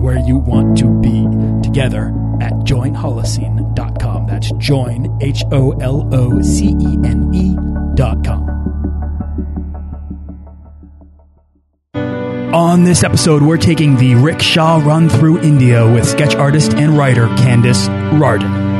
where you want to be together at joinholocene.com. That's join, H O L O C E N E.com. On this episode, we're taking the rickshaw run through India with sketch artist and writer Candace Rardon.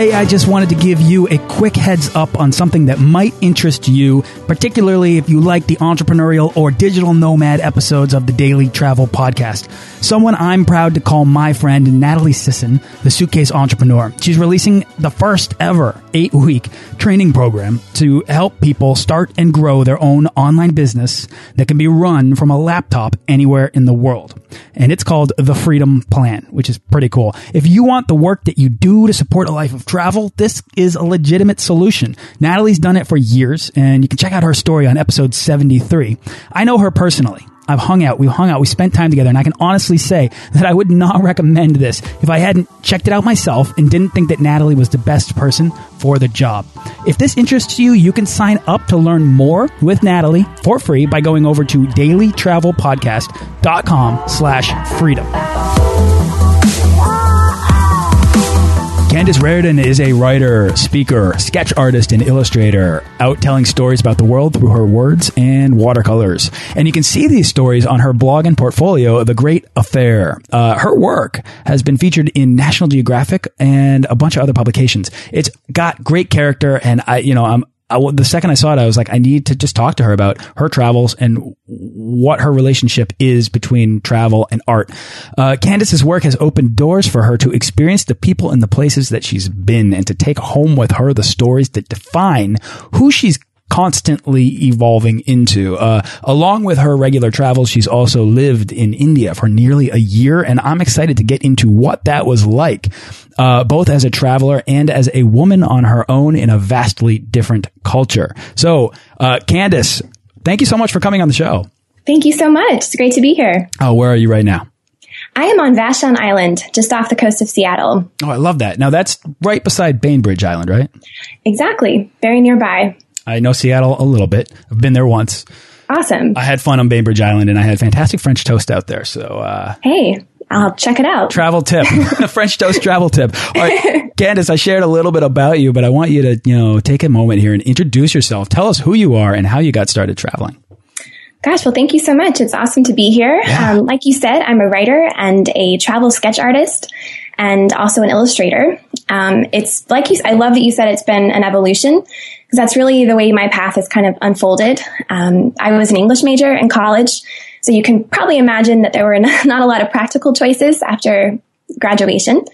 Hey, I just wanted to give you a quick heads up on something that might interest you, particularly if you like the entrepreneurial or digital nomad episodes of the Daily Travel Podcast. Someone I'm proud to call my friend, Natalie Sisson, the suitcase entrepreneur. She's releasing the first ever eight week training program to help people start and grow their own online business that can be run from a laptop anywhere in the world. And it's called the Freedom Plan, which is pretty cool. If you want the work that you do to support a life of travel, this is a legitimate solution. Natalie's done it for years, and you can check out her story on episode 73. I know her personally. I've hung out, we've hung out, we spent time together, and I can honestly say that I would not recommend this if I hadn't checked it out myself and didn't think that Natalie was the best person for the job. If this interests you, you can sign up to learn more with Natalie for free by going over to dailytravelpodcast.com slash freedom. Candace Rardon is a writer, speaker, sketch artist, and illustrator, out telling stories about the world through her words and watercolors. And you can see these stories on her blog and portfolio, The Great Affair. Uh, her work has been featured in National Geographic and a bunch of other publications. It's got great character, and I, you know, I'm I, the second I saw it, I was like, I need to just talk to her about her travels and what her relationship is between travel and art. Uh, Candace's work has opened doors for her to experience the people and the places that she's been and to take home with her the stories that define who she's constantly evolving into. Uh, along with her regular travels, she's also lived in India for nearly a year, and I'm excited to get into what that was like, uh, both as a traveler and as a woman on her own in a vastly different culture. So, uh, Candace, thank you so much for coming on the show. Thank you so much. It's great to be here. Oh, where are you right now? I am on Vashon Island, just off the coast of Seattle. Oh, I love that. Now that's right beside Bainbridge Island, right? Exactly. Very nearby. I know Seattle a little bit. I've been there once. Awesome. I had fun on Bainbridge Island and I had fantastic French toast out there. So, uh, hey, I'll check it out. Travel tip, French toast travel tip. All right, Candace, I shared a little bit about you, but I want you to, you know, take a moment here and introduce yourself. Tell us who you are and how you got started traveling. Gosh, well, thank you so much. It's awesome to be here. Yeah. Um, like you said, I'm a writer and a travel sketch artist and also an illustrator. Um, it's like you, I love that you said it's been an evolution because that's really the way my path has kind of unfolded. Um, I was an English major in college, so you can probably imagine that there were not a lot of practical choices after graduation.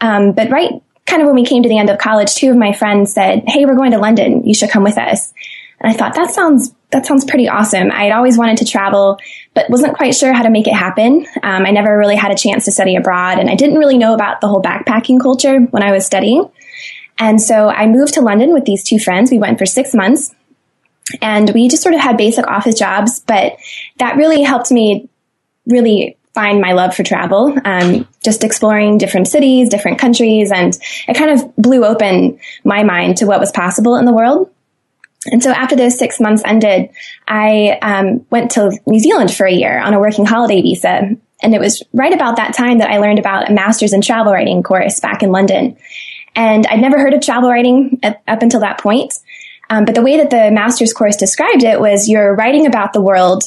Um, but right, kind of when we came to the end of college, two of my friends said, "Hey, we're going to London. You should come with us." And I thought that sounds that sounds pretty awesome. I had always wanted to travel, but wasn't quite sure how to make it happen. Um, I never really had a chance to study abroad, and I didn't really know about the whole backpacking culture when I was studying. And so I moved to London with these two friends. We went for six months and we just sort of had basic office jobs, but that really helped me really find my love for travel, um, just exploring different cities, different countries, and it kind of blew open my mind to what was possible in the world. And so after those six months ended, I um, went to New Zealand for a year on a working holiday visa. And it was right about that time that I learned about a master's in travel writing course back in London. And I'd never heard of travel writing at, up until that point. Um, but the way that the master's course described it was you're writing about the world,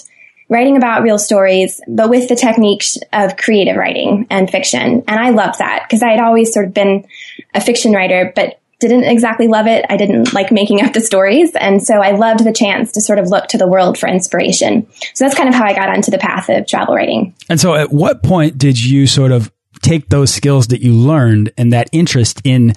writing about real stories, but with the techniques of creative writing and fiction. And I loved that because I had always sort of been a fiction writer, but didn't exactly love it. I didn't like making up the stories. And so I loved the chance to sort of look to the world for inspiration. So that's kind of how I got onto the path of travel writing. And so at what point did you sort of take those skills that you learned and that interest in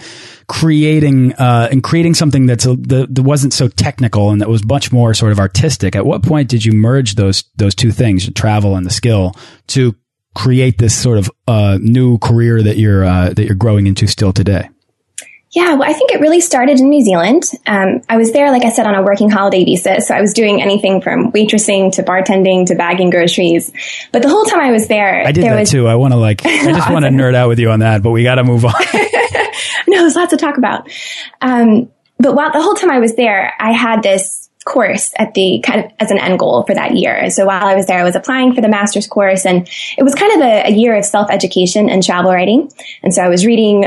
creating uh, and creating something that's a, that, that wasn't so technical and that was much more sort of artistic. At what point did you merge those those two things, travel and the skill, to create this sort of uh, new career that you're uh, that you're growing into still today? Yeah, well, I think it really started in New Zealand. Um, I was there, like I said, on a working holiday visa. So I was doing anything from waitressing to bartending to bagging groceries. But the whole time I was there, I did there that was, too. I want to like, I just Awesome. want to nerd out with you on that, but we got to move on. no, there's lots to talk about. Um, but while the whole time I was there, I had this course at the kind of as an end goal for that year. So while I was there, I was applying for the master's course and it was kind of a, a year of self education and travel writing. And so I was reading,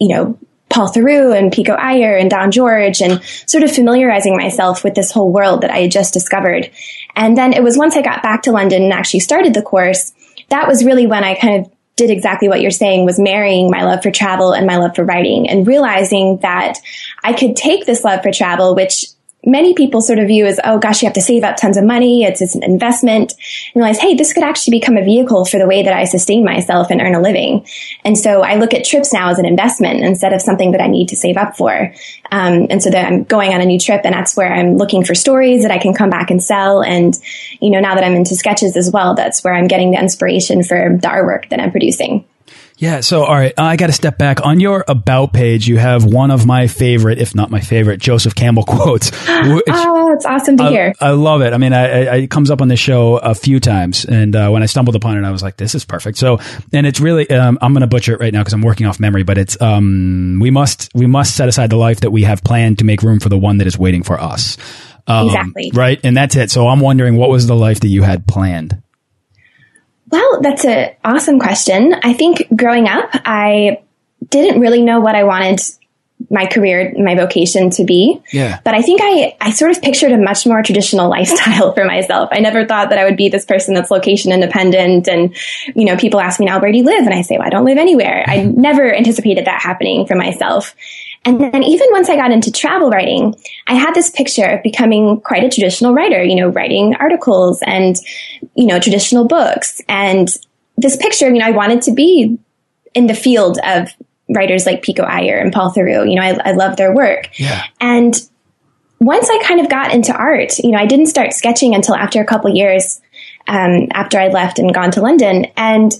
you know, Paul Theroux and Pico Iyer and Don George and sort of familiarizing myself with this whole world that I had just discovered. And then it was once I got back to London and actually started the course, that was really when I kind of did exactly what you're saying was marrying my love for travel and my love for writing and realizing that I could take this love for travel, which many people sort of view as, oh gosh, you have to save up tons of money. It's, it's an investment. And realize, hey, this could actually become a vehicle for the way that I sustain myself and earn a living. And so I look at trips now as an investment instead of something that I need to save up for. Um, and so that I'm going on a new trip and that's where I'm looking for stories that I can come back and sell. And, you know, now that I'm into sketches as well, that's where I'm getting the inspiration for the artwork that I'm producing. Yeah. So, all right, I got to step back. On your about page, you have one of my favorite, if not my favorite, Joseph Campbell quotes. Which Oh, it's awesome to I, hear. I love it. I mean, I, I, it comes up on the show a few times, and uh, when I stumbled upon it, I was like, "This is perfect." So, and it's really, um, I'm going to butcher it right now because I'm working off memory, but it's um, we must we must set aside the life that we have planned to make room for the one that is waiting for us. Um, Exactly. Right, and that's it. So, I'm wondering, what was the life that you had planned? Well, that's an awesome question. I think growing up, I didn't really know what I wanted my career, my vocation to be. Yeah. But I think I, I sort of pictured a much more traditional lifestyle for myself. I never thought that I would be this person that's location independent. And, you know, people ask me now, where do you live? And I say, well, I don't live anywhere. I mm-hmm. never anticipated that happening for myself. And then even once I got into travel writing, I had this picture of becoming quite a traditional writer, you know, writing articles and, you know, traditional books. And this picture, you know, I wanted to be in the field of writers like Pico Iyer and Paul Theroux. You know, I, I love their work. Yeah. And once I kind of got into art, you know, I didn't start sketching until after a couple years um, after I left and gone to London. And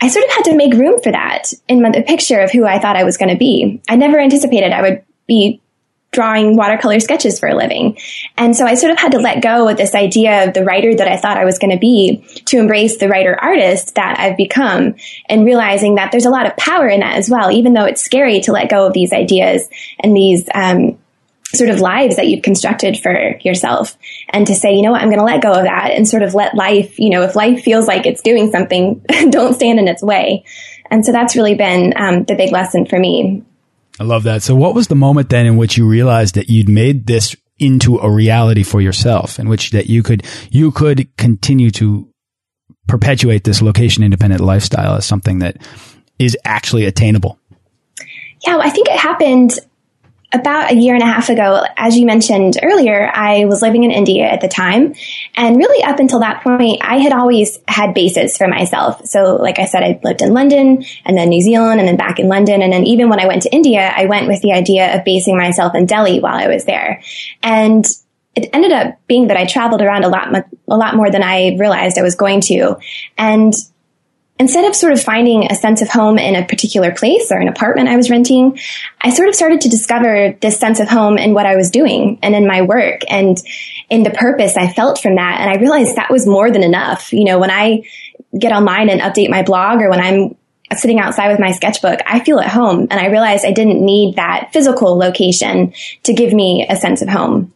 I sort of had to make room for that in the picture of who I thought I was going to be. I never anticipated I would be drawing watercolor sketches for a living. And so I sort of had to let go of this idea of the writer that I thought I was going to be to embrace the writer artist that I've become and realizing that there's a lot of power in that as well, even though it's scary to let go of these ideas and these, um, sort of lives that you've constructed for yourself and to say, you know what, I'm going to let go of that and sort of let life, you know, if life feels like it's doing something, don't stand in its way. And so that's really been um, the big lesson for me. I love that. So, what was the moment then in which you realized that you'd made this into a reality for yourself, in which that you could you could continue to perpetuate this location independent lifestyle as something that is actually attainable? Yeah, well, I think it happened about a year and a half ago. As you mentioned earlier, I was living in India at the time. And really up until that point, I had always had bases for myself. So like I said, I lived in London and then New Zealand and then back in London. And then even when I went to India, I went with the idea of basing myself in Delhi while I was there. And it ended up being that I traveled around a lot, a lot more than I realized I was going to. And instead of sort of finding a sense of home in a particular place or an apartment I was renting, I sort of started to discover this sense of home in what I was doing and in my work and in the purpose I felt from that. And I realized that was more than enough. You know, when I get online and update my blog or when I'm sitting outside with my sketchbook, I feel at home. And I realized I didn't need that physical location to give me a sense of home.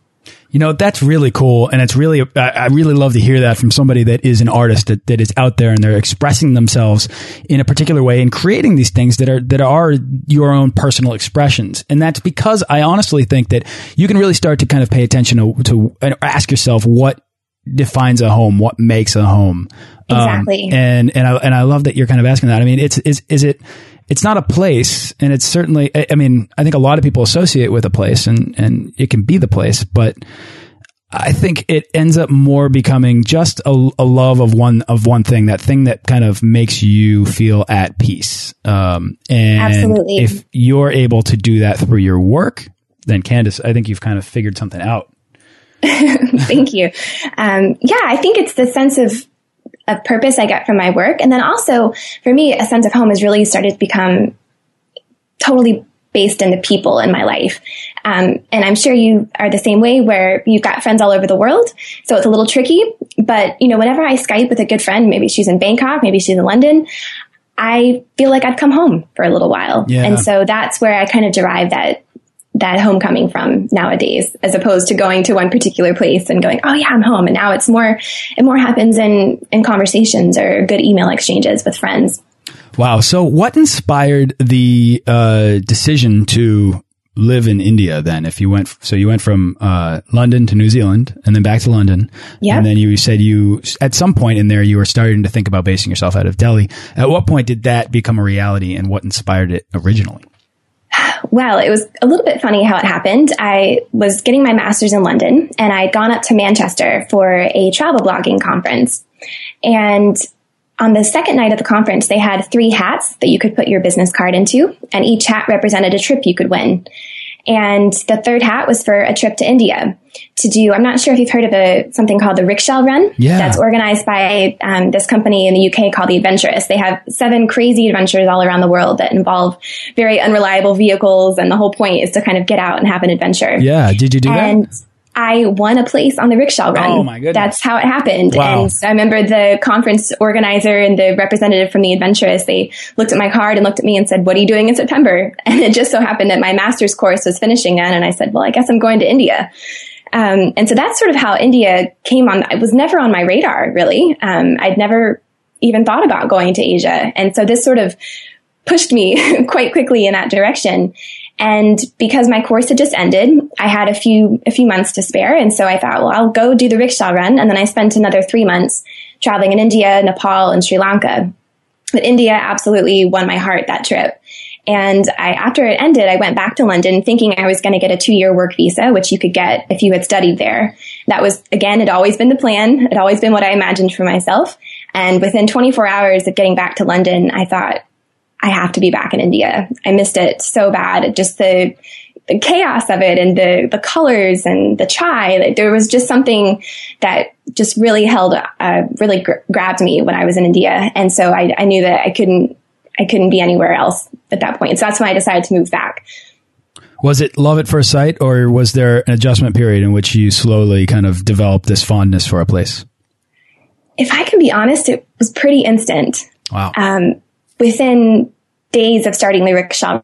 You know, that's really cool. And it's really, I really love to hear that from somebody that is an artist that, that is out there and they're expressing themselves in a particular way and creating these things that are, that are your own personal expressions. And that's because I honestly think that you can really start to kind of pay attention to, to and ask yourself what defines a home, what makes a home. Exactly. Um, and, and I, and I love that you're kind of asking that. I mean, it's, is, is it, it's not a place, and it's certainly. I mean, I think a lot of people associate with a place, and and it can be the place, but I think it ends up more becoming just a, a, love of one of one thing, that thing that kind of makes you feel at peace. Um, and Absolutely. if you're able to do that through your work, then Candace, I think you've kind of figured something out. Thank you. Um, yeah, I think it's the sense of of purpose I get from my work, and then also for me, a sense of home has really started to become totally based in the people in my life. Um, and I'm sure you are the same way where you've got friends all over the world. So it's a little tricky. But, you know, whenever I Skype with a good friend, maybe she's in Bangkok, maybe she's in London, I feel like I've come home for a little while. Yeah. And so that's where I kind of derive that that homecoming from nowadays, as opposed to going to one particular place and going, oh yeah, I'm home. And now it's more, it more happens in, in conversations or good email exchanges with friends. Wow. So what inspired the uh, decision to live in India then if you went so you went from uh, London to New Zealand and then back to London yeah. and then you said you at some point in there you were starting to think about basing yourself out of Delhi at what point did that become a reality and what inspired it originally well, it was a little bit funny how it happened. I was getting my master's in London and I'd gone up to Manchester for a travel blogging conference. And on the second night of the conference, they had three hats that you could put your business card into, and each hat represented a trip you could win. And the third hat was for a trip to India to do. I'm not sure if you've heard of a something called the Rickshaw Run. Yeah. That's organized by um, this company in the UK called the Adventurists. They have seven crazy adventures all around the world that involve very unreliable vehicles, and the whole point is to kind of get out and have an adventure. Yeah. Did you do and that? I won a place on the rickshaw run. Oh my goodness. That's how it happened. Wow. And so I remember the conference organizer and the representative from the Adventurists, they looked at my card and looked at me and said, what are you doing in September? And it just so happened that my master's course was finishing then. And I said, well, I guess I'm going to India. Um, and so that's sort of how India came on. It was never on my radar, really. Um, I'd never even thought about going to Asia. And so this sort of pushed me quite quickly in that direction. And because my course had just ended, I had a few, a few months to spare. And so I thought, well, I'll go do the rickshaw run. And then I spent another three months traveling in India, Nepal, and Sri Lanka. But India absolutely won my heart that trip. And I, after it ended, I went back to London thinking I was going to get a two year work visa, which you could get if you had studied there. That was, again, it always been the plan. It always been what I imagined for myself. And within 24 hours of getting back to London, I thought, I have to be back in India. I missed it so bad. Just the, the chaos of it and the, the colors and the chai. There was just something that just really held, uh, really gr- grabbed me when I was in India. And so I, I knew that I couldn't, I couldn't be anywhere else at that point. So that's when I decided to move back. Was it love at first sight or was there an adjustment period in which you slowly kind of developed this fondness for a place? If I can be honest, it was pretty instant. Wow. Um, within days of starting the rickshaw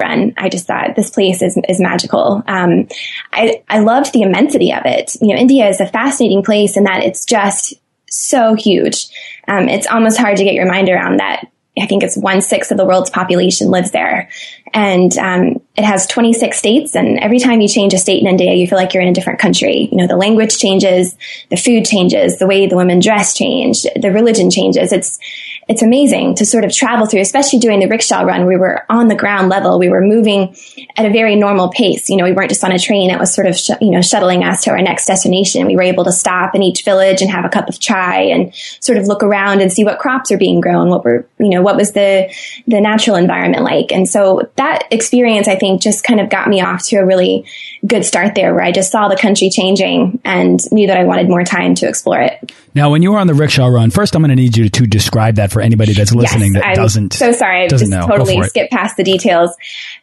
run, I just thought this place is, is magical. Um, I, I loved the immensity of it. You know, India is a fascinating place in that it's just so huge. Um, it's almost hard to get your mind around that. I think it's one sixth of the world's population lives there. And um, it has 26 states. And every time you change a state in India, you feel like you're in a different country. You know, the language changes, the food changes, the way the women dress change, the religion changes. It's, it's amazing to sort of travel through, especially doing the rickshaw run. We were on the ground level. We were moving at a very normal pace. You know, we weren't just on a train. It was sort of, sh- you know, shuttling us to our next destination. We were able to stop in each village and have a cup of chai and sort of look around and see what crops are being grown, what were, you know, what was the, the natural environment like. And so that experience, I think, just kind of got me off to a really good start there where I just saw the country changing and knew that I wanted more time to explore it. Now, when you were on the rickshaw run, first I'm going to need you to describe that for anybody that's listening yes, that I'm doesn't. So sorry, I just know. totally skipped past the details.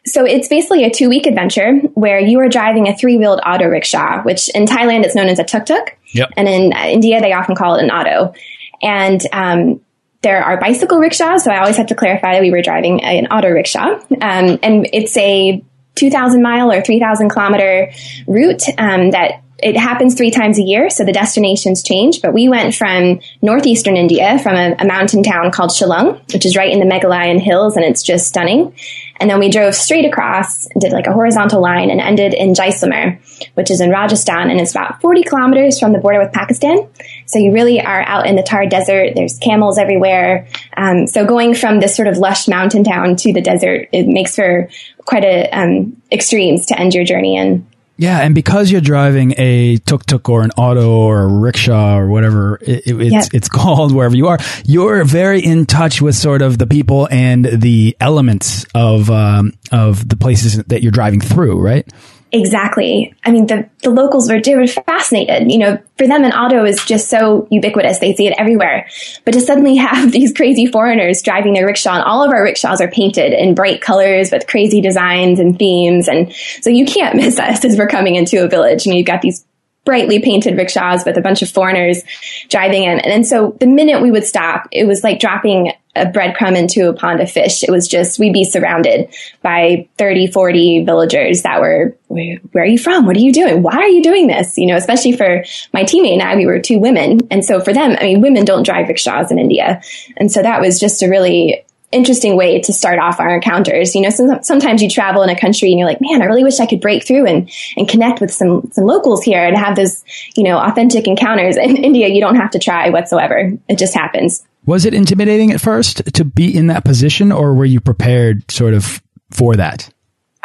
So it's basically a two week adventure where you are driving a three wheeled auto rickshaw, which in Thailand it's known as a tuk tuk. Yep. And in India they often call it an auto. And um, there are bicycle rickshaws, so I always have to clarify that we were driving an auto rickshaw. Um, and it's a 2,000 mile or 3,000 kilometer route um, that it happens three times a year, so the destinations change. But we went from northeastern India, from a, a, mountain town called Shillong, which is right in the Meghalaya hills, and it's just stunning. And then we drove straight across, did like a horizontal line and ended in Jaisalmer, which is in Rajasthan and it's about 40 kilometers from the border with Pakistan. So you really are out in the Thar desert. There's camels everywhere. Um, so going from this sort of lush mountain town to the desert, it makes for quite a um, extremes to end your journey in. Yeah, and because you're driving a tuk tuk or an auto or a rickshaw or whatever it, it's yep. it's called wherever you are, you're very in touch with sort of the people and the elements of um, of the places that you're driving through, right? Exactly. I mean, the, the locals were, they were fascinated. You know, for them, an auto is just so ubiquitous. They see it everywhere. But to suddenly have these crazy foreigners driving their rickshaw, and all of our rickshaws are painted in bright colors with crazy designs and themes. And so you can't miss us as we're coming into a village. Mean, you've got these brightly painted rickshaws with a bunch of foreigners driving in. And, so the minute we would stop, it was like dropping a breadcrumb into a pond of fish. It was just, we'd be surrounded by 30, 40 villagers that were, where are you from? What are you doing? Why are you doing this? You know, especially for my teammate and I, we were two women. And so for them, I mean, women don't drive rickshaws in India. And so that was just a really interesting way to start off our encounters. You know, some, sometimes you travel in a country and you're like, man, I really wish I could break through and, and connect with some, some locals here and have those, you know, authentic encounters. In India, you don't have to try whatsoever. It just happens. Was it intimidating at first to be in that position or were you prepared sort of for that?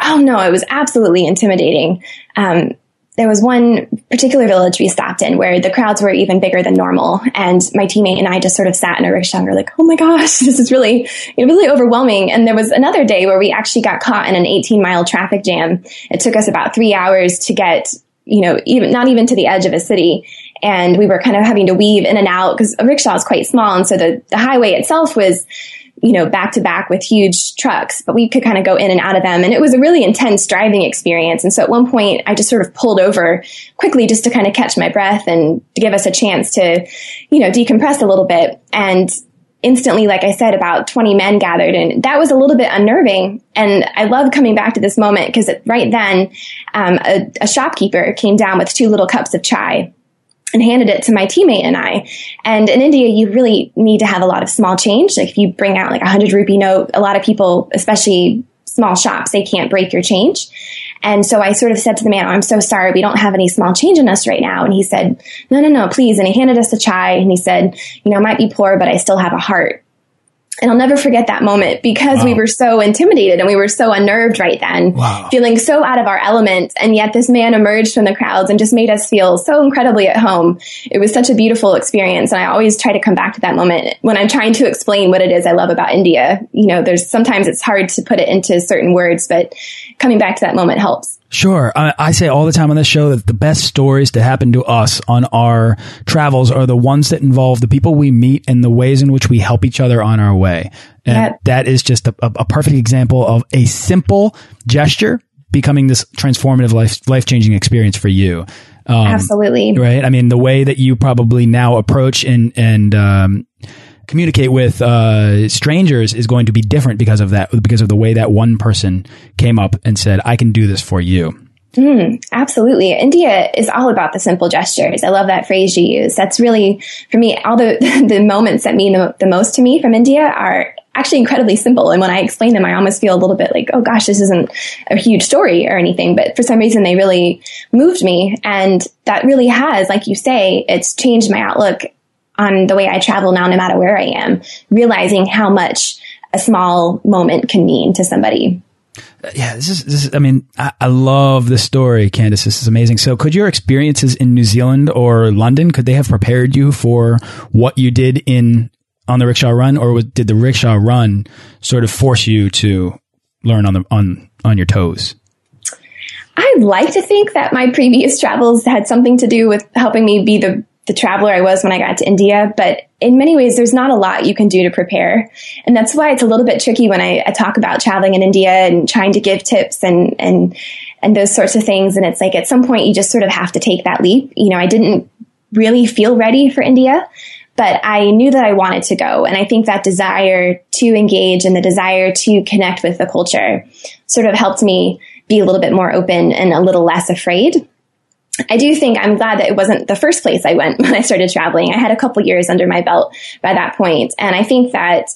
Oh no, it was absolutely intimidating. Um, there was one particular village we stopped in where the crowds were even bigger than normal. And my teammate and I just sort of sat in a rickshaw and were like, oh my gosh, this is really, really overwhelming. And there was another day where we actually got caught in an 18 mile traffic jam. It took us about three hours to get, you know, even, not even to the edge of a city. And we were kind of having to weave in and out because a rickshaw is quite small. And so the, the highway itself was, you know, back to back with huge trucks, but we could kind of go in and out of them. And it was a really intense driving experience. And so at one point I just sort of pulled over quickly just to kind of catch my breath and to give us a chance to, you know, decompress a little bit. And instantly, like I said, about 20 men gathered and that was a little bit unnerving. And I love coming back to this moment because right then, um, a, a shopkeeper came down with two little cups of chai and handed it to my teammate and I. And in India, you really need to have a lot of small change. Like if you bring out like a hundred rupee note, a lot of people, especially small shops, they can't break your change. And so I sort of said to the man, oh, I'm so sorry, we don't have any small change in us right now. And he said, no, no, no, please. And he handed us a chai and he said, you know, I might be poor, but I still have a heart. And I'll never forget that moment because wow. we were so intimidated and we were so unnerved right then, wow. feeling so out of our element. And yet this man emerged from the crowds and just made us feel so incredibly at home. It was such a beautiful experience. And I always try to come back to that moment when I'm trying to explain what it is I love about India. You know, there's sometimes it's hard to put it into certain words, but coming back to that moment helps. Sure. I, I, say all the time on this show that the best stories to happen to us on our travels are the ones that involve the people we meet and the ways in which we help each other on our way. And yep. that is just a, a, perfect example of a simple gesture becoming this transformative life, life changing experience for you. Um, Absolutely. Right. I mean, the way that you probably now approach and, and, um, communicate with uh, strangers is going to be different because of that, because of the way that one person came up and said, "I can do this for you." Mm, absolutely. India is all about the simple gestures. I love that phrase you use. That's really, for me, all the, the moments that mean the, the most to me from India are actually incredibly simple. And when I explain them, I almost feel a little bit like, oh gosh, this isn't a huge story or anything. But for some reason, they really moved me. And that really has, like you say, it's changed my outlook on the way I travel now, no matter where I am, realizing how much a small moment can mean to somebody. Yeah, this is, this is I mean, I, I love this story, Candace. This is amazing. So could your experiences in New Zealand or London, could they have prepared you for what you did in, on the rickshaw run or was, did the rickshaw run sort of force you to learn on the, on, on your toes? I'd like to think that my previous travels had something to do with helping me be the the traveler I was when I got to India, but in many ways, there's not a lot you can do to prepare. And that's why it's a little bit tricky when I, I, talk about traveling in India and trying to give tips and, and, and those sorts of things. And it's like at some point you just sort of have to take that leap. You know, I didn't really feel ready for India, but I knew that I wanted to go. And I think that desire to engage and the desire to connect with the culture sort of helped me be a little bit more open and a little less afraid. I do think I'm glad that it wasn't the first place I went when I started traveling. I had a couple years under my belt by that point. And I think that,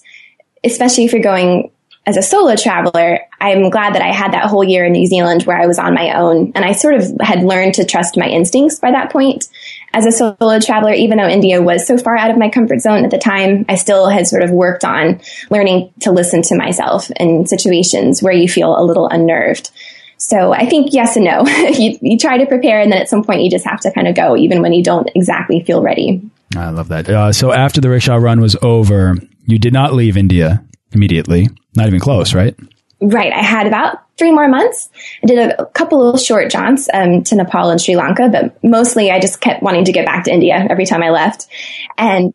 especially if you're going as a solo traveler, I'm glad that I had that whole year in New Zealand where I was on my own and I sort of had learned to trust my instincts by that point. As a solo traveler, even though India was so far out of my comfort zone at the time, I still had sort of worked on learning to listen to myself in situations where you feel a little unnerved. So I think yes and no. you, you, try to prepare and then at some point you just have to kind of go even when you don't exactly feel ready. I love that. Uh, so after the rickshaw run was over, you did not leave India immediately. Not even close, right? Right. I had about three more months. I did a, couple of short jaunts um, to Nepal and Sri Lanka, but mostly I just kept wanting to get back to India every time I left. And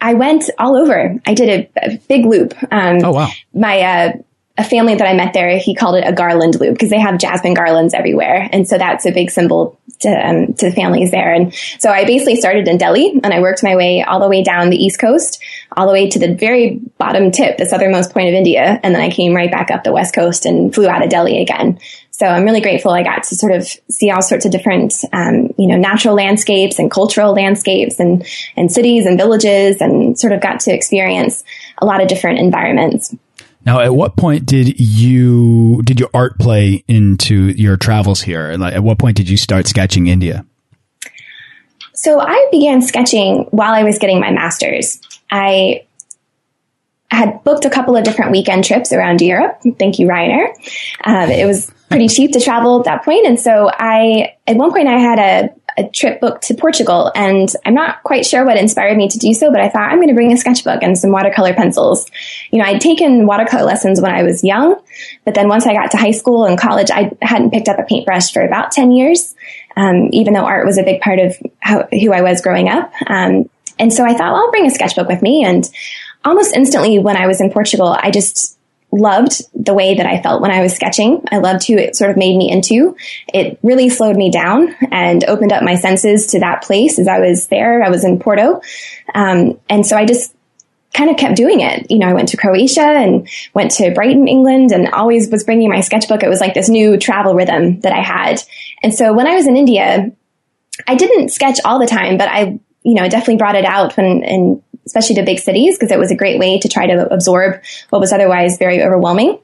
I went all over. I did a, a big loop. Um, oh, wow. My, uh, a family that I met there, he called it a garland loop because they have jasmine garlands everywhere. And so that's a big symbol to, um, to families there. And so I basically started in Delhi and I worked my way all the way down the East Coast, all the way to the very bottom tip, the southernmost point of India. And then I came right back up the West Coast and flew out of Delhi again. So I'm really grateful I got to sort of see all sorts of different, um, you know, natural landscapes and cultural landscapes and, and cities and villages and sort of got to experience a lot of different environments. Now, at what point did you did your art play into your travels here? And like, at what point did you start sketching India? So I began sketching while I was getting my master's. I had booked a couple of different weekend trips around Europe. Thank you, Ryanair. Um, it was pretty cheap to travel at that point, and so I at one point I had a a trip booked to Portugal and I'm not quite sure what inspired me to do so, but I thought I'm going to bring a sketchbook and some watercolor pencils. You know, I'd taken watercolor lessons when I was young, but then once I got to high school and college, I hadn't picked up a paintbrush for about 10 years. Um, even though art was a big part of how, who I was growing up. Um, and so I thought, well, I'll bring a sketchbook with me. And almost instantly when I was in Portugal, I just loved the way that I felt when I was sketching. I loved who it sort of made me into. It really slowed me down and opened up my senses to that place as I was there. I was in Porto. Um, and so I just kind of kept doing it. You know, I went to Croatia and went to Brighton, England and always was bringing my sketchbook. It was like this new travel rhythm that I had. And so when I was in India, I didn't sketch all the time, but I, you know, definitely brought it out when, in especially to big cities, because it was a great way to try to absorb what was otherwise very overwhelming.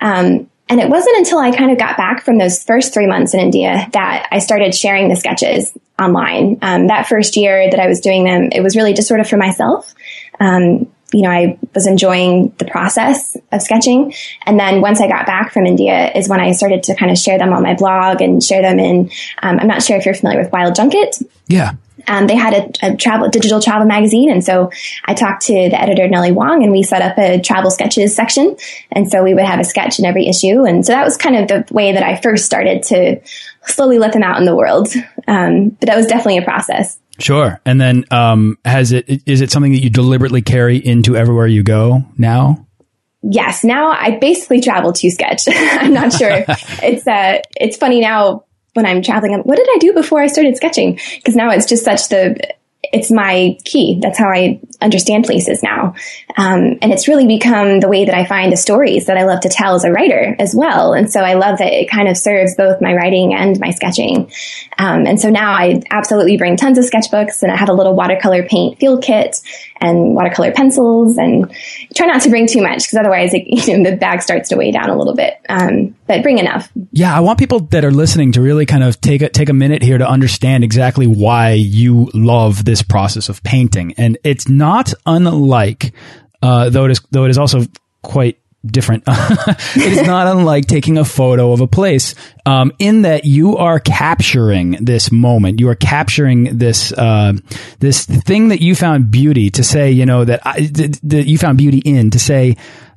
Um, and it wasn't until I kind of got back from those first three months in India that I started sharing the sketches online. Um, that first year that I was doing them, it was really just sort of for myself. Um, you know, I was enjoying the process of sketching. And then once I got back from India is when I started to kind of share them on my blog and share them in, um, I'm not sure if you're familiar with Wild Junket. Yeah um, they had a, a, travel digital travel magazine, and so I talked to the editor Nellie Huang, and we set up a travel sketches section. And so we would have a sketch in every issue, and so that was kind of the way that I first started to slowly let them out in the world. Um, but that was definitely a process. Sure. And then um, has it is it something that you deliberately carry into everywhere you go now? Yes. Now I basically travel to sketch. I'm not sure. it's uh, it's funny now when I'm traveling, what did I do before I started sketching? Because now it's just such the, it's my key. That's how I understand places now. Um, and it's really become the way that I find the stories that I love to tell as a writer as well. And so I love that it kind of serves both my writing and my sketching. Um, and so now I absolutely bring tons of sketchbooks and I have a little watercolor paint field kit and watercolor pencils and try not to bring too much because otherwise it, you know, the bag starts to weigh down a little bit. Um, but bring enough. Yeah. I want people that are listening to really kind of take a, take a minute here to understand exactly why you love this process of painting. And it's not unlike, uh, though it is, though it is also quite different. it is not unlike taking a photo of a place, um, in that you are capturing this moment. You are capturing this uh, this thing that you found beauty to say. You know that I, that you found beauty in to say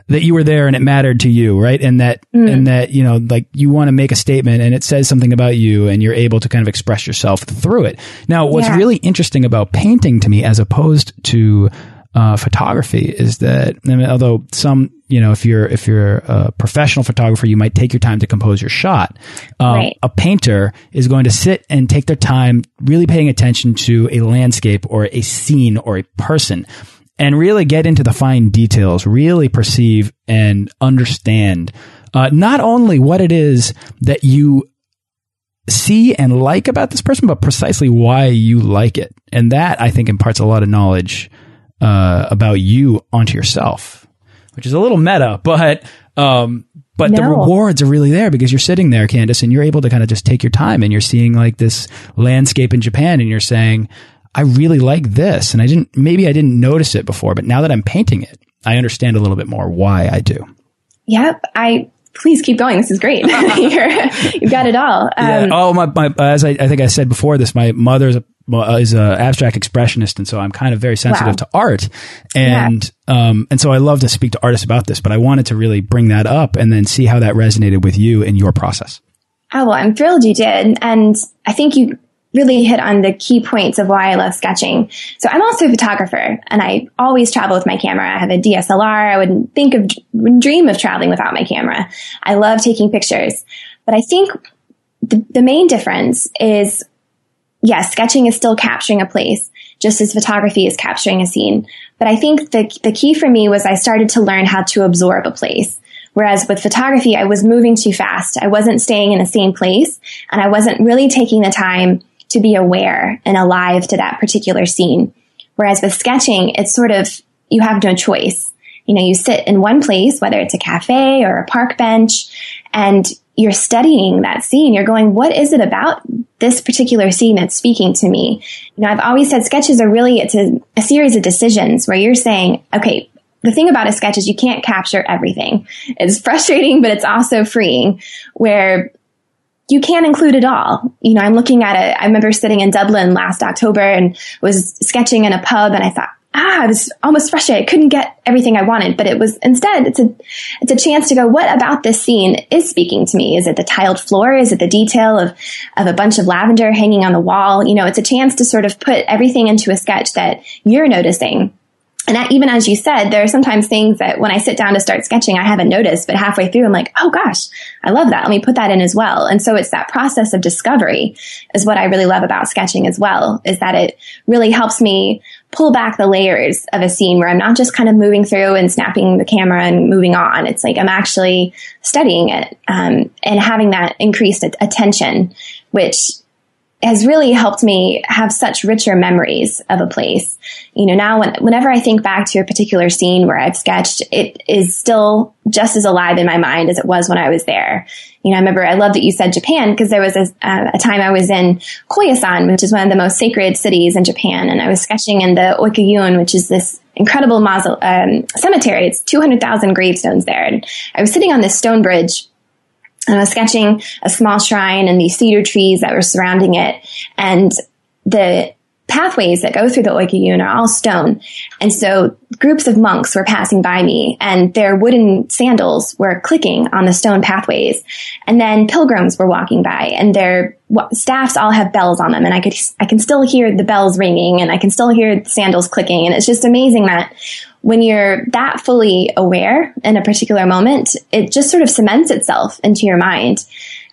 that you were there and it mattered to you, right? And that mm. and that you know like you want to make a statement and it says something about you and you're able to kind of express yourself through it. Now, what's yeah. really interesting about painting to me, as opposed to uh, photography is that I mean, although some you know if you're if you're a professional photographer you might take your time to compose your shot um, right. a painter is going to sit and take their time really paying attention to a landscape or a scene or a person and really get into the fine details really perceive and understand uh, not only what it is that you see and like about this person but precisely why you like it. And that i think imparts a lot of knowledge uh, about you onto yourself, which is a little meta, but Um, but the rewards are really there because you're sitting there, Candace, and you're able to kind of just take your time and you're seeing like this landscape in Japan and you're saying, I really like this. And I didn't, maybe I didn't notice it before, but now that I'm painting it, I understand a little bit more why I do. Yep. I please keep going. This is great. You've got it all. Yeah. Um, oh, my, my, as I, I think I said before this, my mother is a, uh, is a abstract expressionist. And so I'm kind of very sensitive Wow. to art. And, um, and so I love to speak to artists about this, but I wanted to really bring that up and then see how that resonated with you in your process. Oh, well, I'm thrilled you did. And I think you really hit on the key points of why I love sketching. So I'm also a photographer and I always travel with my camera. I have a DSLR. I wouldn't think of, dream of traveling without my camera. I love taking pictures, but I think the, the main difference is, yes, sketching is still capturing a place just as photography is capturing a scene. But I think the, the key for me was I started to learn how to absorb a place. Whereas with photography, I was moving too fast. I wasn't staying in the same place and I wasn't really taking the time to be aware and alive to that particular scene. Whereas with sketching, it's sort of, you have no choice. You know, you sit in one place, whether it's a cafe or a park bench, and you're studying that scene. You're going, what is it about this particular scene that's speaking to me? You know, I've always said sketches are really, it's a, a series of decisions where you're saying, okay, the thing about a sketch is you can't capture everything. It's frustrating, but it's also freeing where you can't include it all. You know, I'm looking at it. I remember sitting in Dublin last October and was sketching in a pub and I thought, ah, I was almost frustrated. I couldn't get everything I wanted, but it was instead, it's a, it's a chance to go, what about this scene is speaking to me? Is it the tiled floor? Is it the detail of, of a bunch of lavender hanging on the wall? You know, it's a chance to sort of put everything into a sketch that you're noticing. And that, even as you said, there are sometimes things that when I sit down to start sketching, I haven't noticed, but halfway through, I'm like, oh gosh, I love that. Let me put that in as well. And so it's that process of discovery is what I really love about sketching as well, is that it really helps me pull back the layers of a scene where I'm not just kind of moving through and snapping the camera and moving on. It's like I'm actually studying it um, and having that increased attention, which has really helped me have such richer memories of a place. You know, now when, whenever I think back to a particular scene where I've sketched, it is still just as alive in my mind as it was when I was there. You know, I remember I love that you said Japan because there was a, uh, a time I was in Koyasan, which is one of the most sacred cities in Japan, and I was sketching in the Okunoin, which is this incredible mausole- um, cemetery. It's 200,000 gravestones there. And I was sitting on this stone bridge and I was sketching a small shrine and these cedar trees that were surrounding it. And the pathways that go through the Okunoin are all stone. And so groups of monks were passing by me and their wooden sandals were clicking on the stone pathways. And then pilgrims were walking by and their staffs all have bells on them. And I could, I can still hear the bells ringing and I can still hear the sandals clicking. And it's just amazing that when you're that fully aware in a particular moment, it just sort of cements itself into your mind.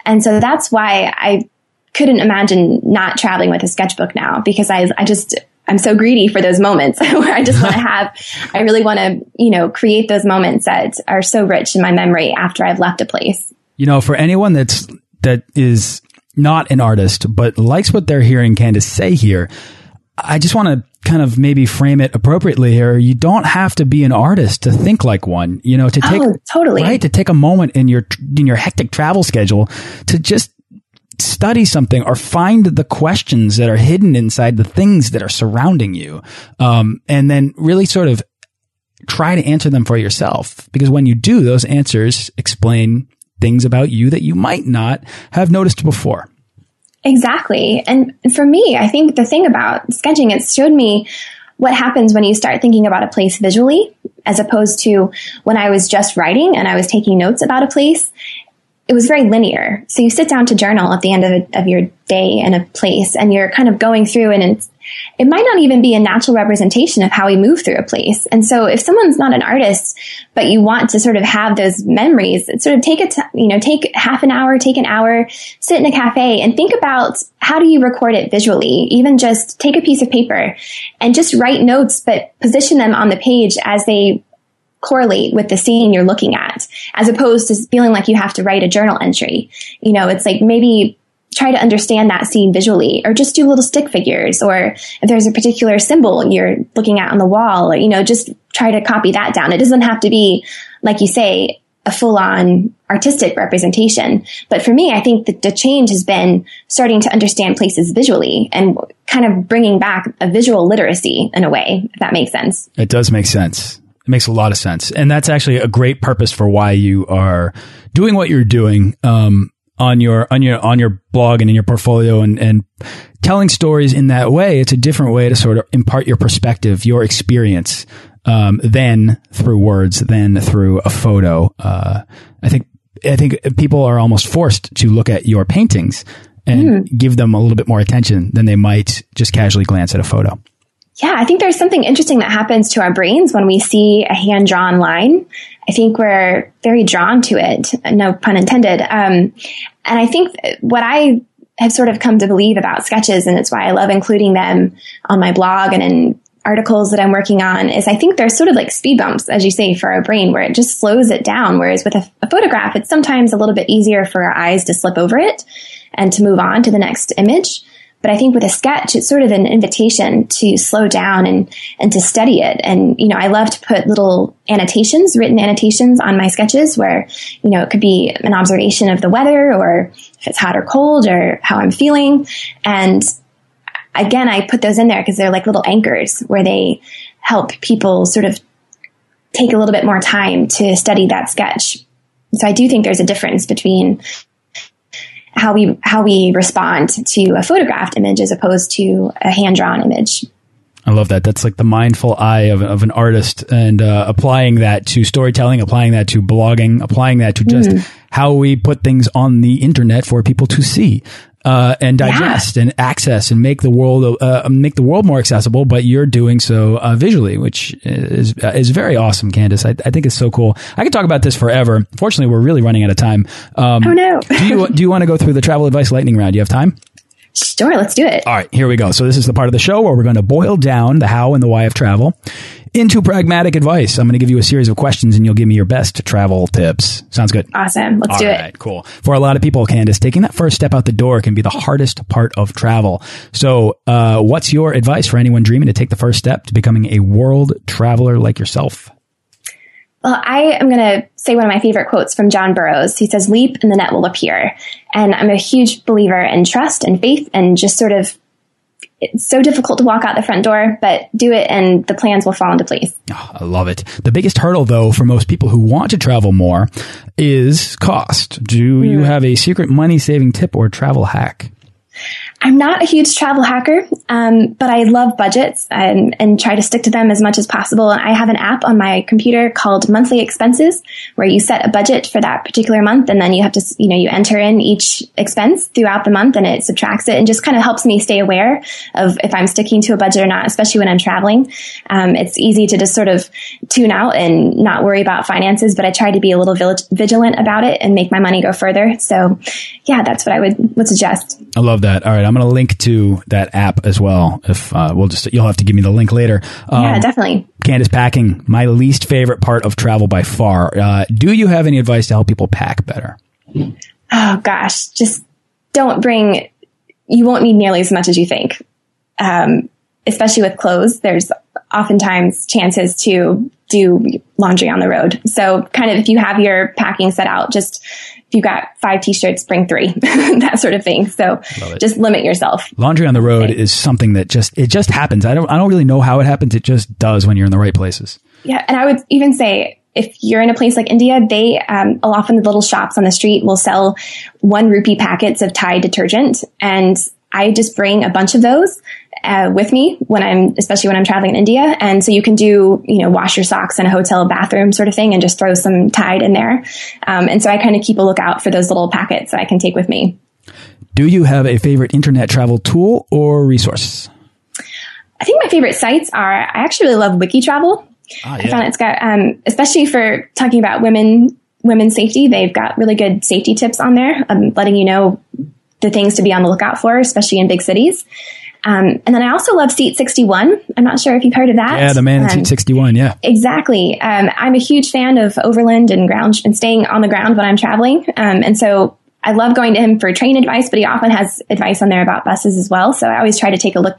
And so that's why I couldn't imagine not traveling with a sketchbook now because I, I just, I'm so greedy for those moments where I just want to have, I really want to, you know, create those moments that are so rich in my memory after I've left a place. You know, for anyone that's that is not an artist but likes what they're hearing Candace say here, I just want to kind of maybe frame it appropriately here. You don't have to be an artist to think like one. You know, to take Oh, totally. right to take a moment in your in your hectic travel schedule to just study something or find the questions that are hidden inside the things that are surrounding you, um, and then really sort of try to answer them for yourself. Because when you do, those answers explain things about you that you might not have noticed before. Exactly. And for me, I think the thing about sketching, it showed me what happens when you start thinking about a place visually, as opposed to when I was just writing and I was taking notes about a place. It was very linear. So you sit down to journal at the end of, a, of your day in a place and you're kind of going through and it might not even be a natural representation of how we move through a place. And so if someone's not an artist, but you want to sort of have those memories, sort of take a, t- you know, take half an hour, take an hour, sit in a cafe and think about how do you record it visually? Even just take a piece of paper and just write notes, but position them on the page as they correlate with the scene you're looking at, as opposed to feeling like you have to write a journal entry. You know, it's like maybe try to understand that scene visually or just do little stick figures or if there's a particular symbol you're looking at on the wall or, you know, just try to copy that down. It doesn't have to be, like you say, a full on artistic representation. But for me, I think that the change has been starting to understand places visually and kind of bringing back a visual literacy in a way, if that makes sense. It does make sense. It makes a lot of sense. And that's actually a great purpose for why you are doing what you're doing. Um, on your on your on your blog and in your portfolio and and telling stories in that way it's a different way to sort of impart your perspective your experience um, than through words than through a photo uh, i think i think people are almost forced to look at your paintings and mm. give them a little bit more attention than they might just casually glance at a photo yeah, I think there's something interesting that happens to our brains when we see a hand drawn line. I think we're very drawn to it, no pun intended. Um, and I think what I have sort of come to believe about sketches, and it's why I love including them on my blog and in articles that I'm working on, is I think they're sort of like speed bumps, as you say, for our brain, where it just slows it down. Whereas with a, a photograph, it's sometimes a little bit easier for our eyes to slip over it and to move on to the next image. But I think with a sketch, it's sort of an invitation to slow down and, and to study it. And, you know, I love to put little annotations, written annotations on my sketches where, you know, it could be an observation of the weather or if it's hot or cold or how I'm feeling. And again, I put those in there because they're like little anchors where they help people sort of take a little bit more time to study that sketch. So I do think there's a difference between how we how we respond to a photographed image as opposed to a hand drawn image. I love that. That's like the mindful eye of, of an artist and uh, applying that to storytelling, applying that to blogging, applying that to just mm. how we put things on the internet for people to see uh, and digest yeah. and access and make the world uh, make the world more accessible. But you're doing so uh, visually, which is uh, is very awesome, Candace. I, I, think it's so cool. I could talk about this forever. Fortunately, we're really running out of time. Um, oh no! do you do you want to go through the travel advice lightning round? Do you have time? Sure, let's do it. All right, here we go. So this is the part of the show where we're going to boil down the how and the why of travel into pragmatic advice. I'm going to give you a series of questions and you'll give me your best travel tips. Sounds good. Awesome. Let's All do right, it. Cool. For a lot of people, Candace, taking that first step out the door can be the hardest part of travel. So, uh, what's your advice for anyone dreaming to take the first step to becoming a world traveler like yourself? Well, I am going to say one of my favorite quotes from John Burroughs. He says, leap and the net will appear. And I'm a huge believer in trust and faith and just sort of it's so difficult to walk out the front door, but do it and the plans will fall into place. Oh, I love it. The biggest hurdle, though, for most people who want to travel more is cost. Do mm. you have a secret money saving tip or travel hack? I'm not a huge travel hacker, um, but I love budgets and, and, try to stick to them as much as possible. I have an app on my computer called Monthly Expenses, where you set a budget for that particular month, and then you have to, you know, you enter in each expense throughout the month, and it subtracts it, and just kind of helps me stay aware of if I'm sticking to a budget or not, especially when I'm traveling. Um, it's easy to just sort of tune out and not worry about finances, but I try to be a little vigilant about it and make my money go further. So, yeah, that's what I would would suggest. I love that. All right, I'm going to link to that app as well. If uh, we'll just, you'll have to give me the link later. Um, yeah, definitely. Candace, packing, my least favorite part of travel by far. Uh, do you have any advice to help people pack better? Oh gosh, just don't bring. You won't need nearly as much as you think. Um, especially with clothes, there's oftentimes chances to do laundry on the road. So kind of if you have your packing set out, just if you got five t-shirts, bring three, that sort of thing. So just limit yourself. Laundry on the road okay. is something that just, it just happens. I don't, I don't really know how it happens. It just does when you're in the right places. Yeah. And I would even say, if you're in a place like India, they um, often the little shops on the street will sell one rupee packets of Tide detergent, and I just bring a bunch of those uh, with me when I'm, especially when I'm traveling in India. And so you can do, you know, wash your socks in a hotel bathroom sort of thing and just throw some Tide in there. Um, and so I kind of keep a lookout for those little packets that I can take with me. Do you have a favorite internet travel tool or resource? I think my favorite sites are, I actually really love Wikitravel. Ah, yeah. I found it's got, um, especially for talking about women, women's safety, they've got really good safety tips on there, um, letting you know the things to be on the lookout for, especially in big cities. Um, and then I also love Seat 61. I'm not sure if you've heard of that. Yeah, the man in um, Seat 61. Yeah, exactly. Um, I'm a huge fan of overland and ground and staying on the ground when I'm traveling. Um, and so I love going to him for train advice, but he often has advice on there about buses as well. So I always try to take a look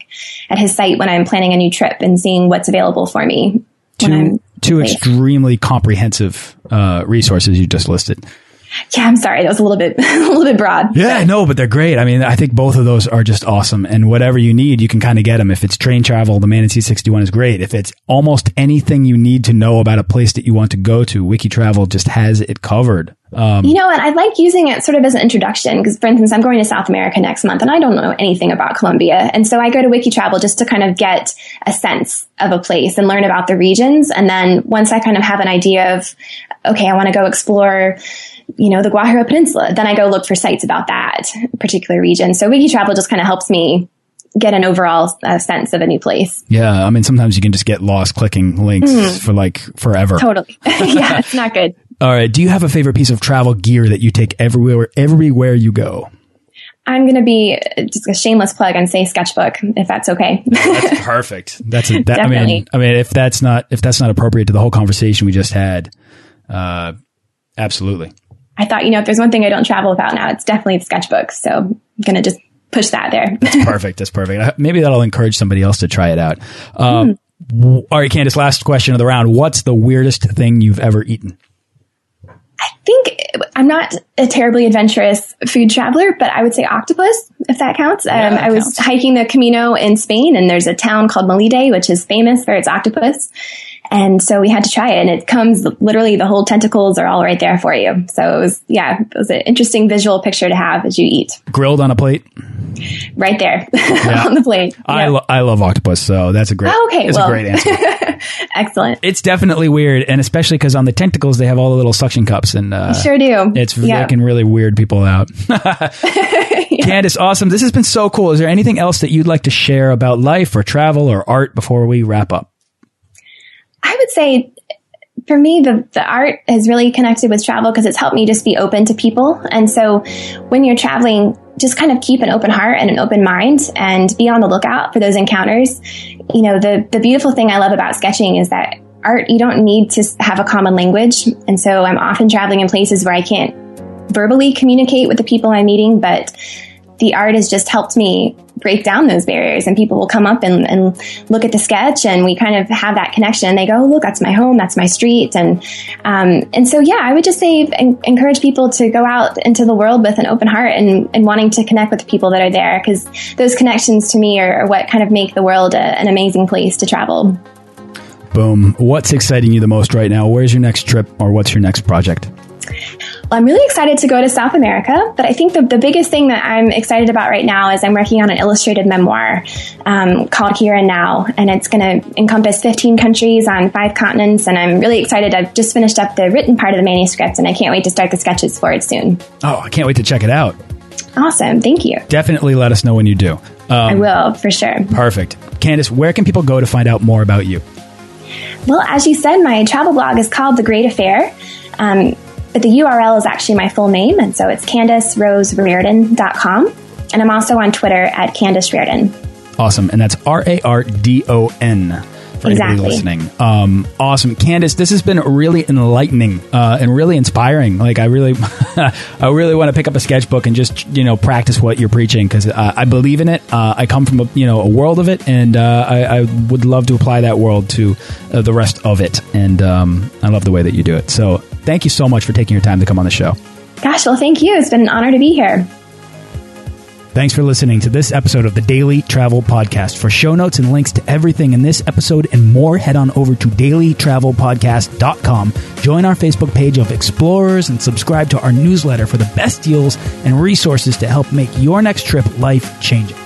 at his site when I'm planning a new trip and seeing what's available for me. two two extremely comprehensive uh, resources you just listed. Yeah, I'm sorry. That was a little bit, a little bit broad. Yeah, no, but they're great. I mean, I think both of those are just awesome. And whatever you need, you can kind of get them. If it's train travel, the Man in Seat 61 is great. If it's almost anything you need to know about a place that you want to go to, Wiki Travel just has it covered. Um, you know, and I like using it sort of as an introduction because, for instance, I'm going to South America next month and I don't know anything about Colombia. And so I go to Wiki Travel just to kind of get a sense of a place and learn about the regions. And then once I kind of have an idea of, okay, I want to go explore you know, the Guajira Peninsula. Then I go look for sites about that particular region. So Wiki Travel just kind of helps me get an overall uh, sense of a new place. Yeah, I mean, sometimes you can just get lost clicking links mm. for like forever. Totally. yeah, it's not good. All right. Do you have a favorite piece of travel gear that you take everywhere, everywhere you go? I'm going to be just a shameless plug and say sketchbook, if that's okay. that's perfect. That's a, that, I mean, I mean, if that's not if that's not appropriate to the whole conversation we just had, uh, absolutely. I thought, you know, if there's one thing I don't travel without now, it's definitely the sketchbook. So I'm going to just push that there. That's perfect. That's perfect. Uh, maybe that'll encourage somebody else to try it out. Um, mm. All right, Candace, last question of the round. What's the weirdest thing you've ever eaten? I think I'm not a terribly adventurous food traveler, but I would say octopus, if that counts. Yeah, um, that I was counts. hiking the Camino in Spain, and there's a town called Melide, which is famous for its octopus. And so we had to try it and it comes literally the whole tentacles are all right there for you. So it was, yeah, it was an interesting visual picture to have as you eat. Grilled on a plate? Right there yeah. on the plate. I, lo I love octopus. So that's a great, oh, okay. It's well, a great answer. Excellent. It's definitely weird. And especially because on the tentacles, they have all the little suction cups and, uh, sure do. It's, yeah. they can really weird people out. yeah. Candace, awesome. This has been so cool. Is there anything else that you'd like to share about life or travel or art before we wrap up? I would say for me, the, the art has really connected with travel because it's helped me just be open to people. And so when you're traveling, just kind of keep an open heart and an open mind and be on the lookout for those encounters. You know, the, the beautiful thing I love about sketching is that art, you don't need to have a common language. And so I'm often traveling in places where I can't verbally communicate with the people I'm meeting, but the art has just helped me break down those barriers and people will come up and, and look at the sketch and we kind of have that connection and they go, oh, look, that's my home, that's my street. And, um, and so, yeah, I would just say encourage people to go out into the world with an open heart and, and wanting to connect with the people that are there because those connections to me are, are, what kind of make the world a, an amazing place to travel. Boom. What's exciting you the most right now? Where's your next trip or what's your next project? I'm really excited to go to South America, but I think the, the biggest thing that I'm excited about right now is I'm working on an illustrated memoir um, called Here and Now, and it's going to encompass 15 countries on five continents, and I'm really excited. I've just finished up the written part of the manuscript, and I can't wait to start the sketches for it soon. Oh, I can't wait to check it out. Awesome. Thank you. Definitely let us know when you do. Um, I will, for sure. Perfect. Candace, where can people go to find out more about you? Well, as you said, my travel blog is called The Great Affair. Um, but the URL is actually my full name, and so it's CandaceRoseRardon.com. And I'm also on Twitter at Candace Rardon. Awesome. And that's R A R D O N for exactly. anybody listening. Um, awesome, Candace. This has been really enlightening uh, and really inspiring. Like I really, I really want to pick up a sketchbook and just you know practice what you're preaching because uh, I believe in it. Uh, I come from a you know a world of it, and uh, I, I, would love to apply that world to uh, the rest of it. And um, I love the way that you do it. So thank you so much for taking your time to come on the show. Gosh, well, thank you. It's been an honor to be here. Thanks for listening to this episode of the Daily Travel Podcast. For show notes and links to everything in this episode and more, head on over to dailytravelpodcast.com. Join our Facebook page of explorers and subscribe to our newsletter for the best deals and resources to help make your next trip life changing.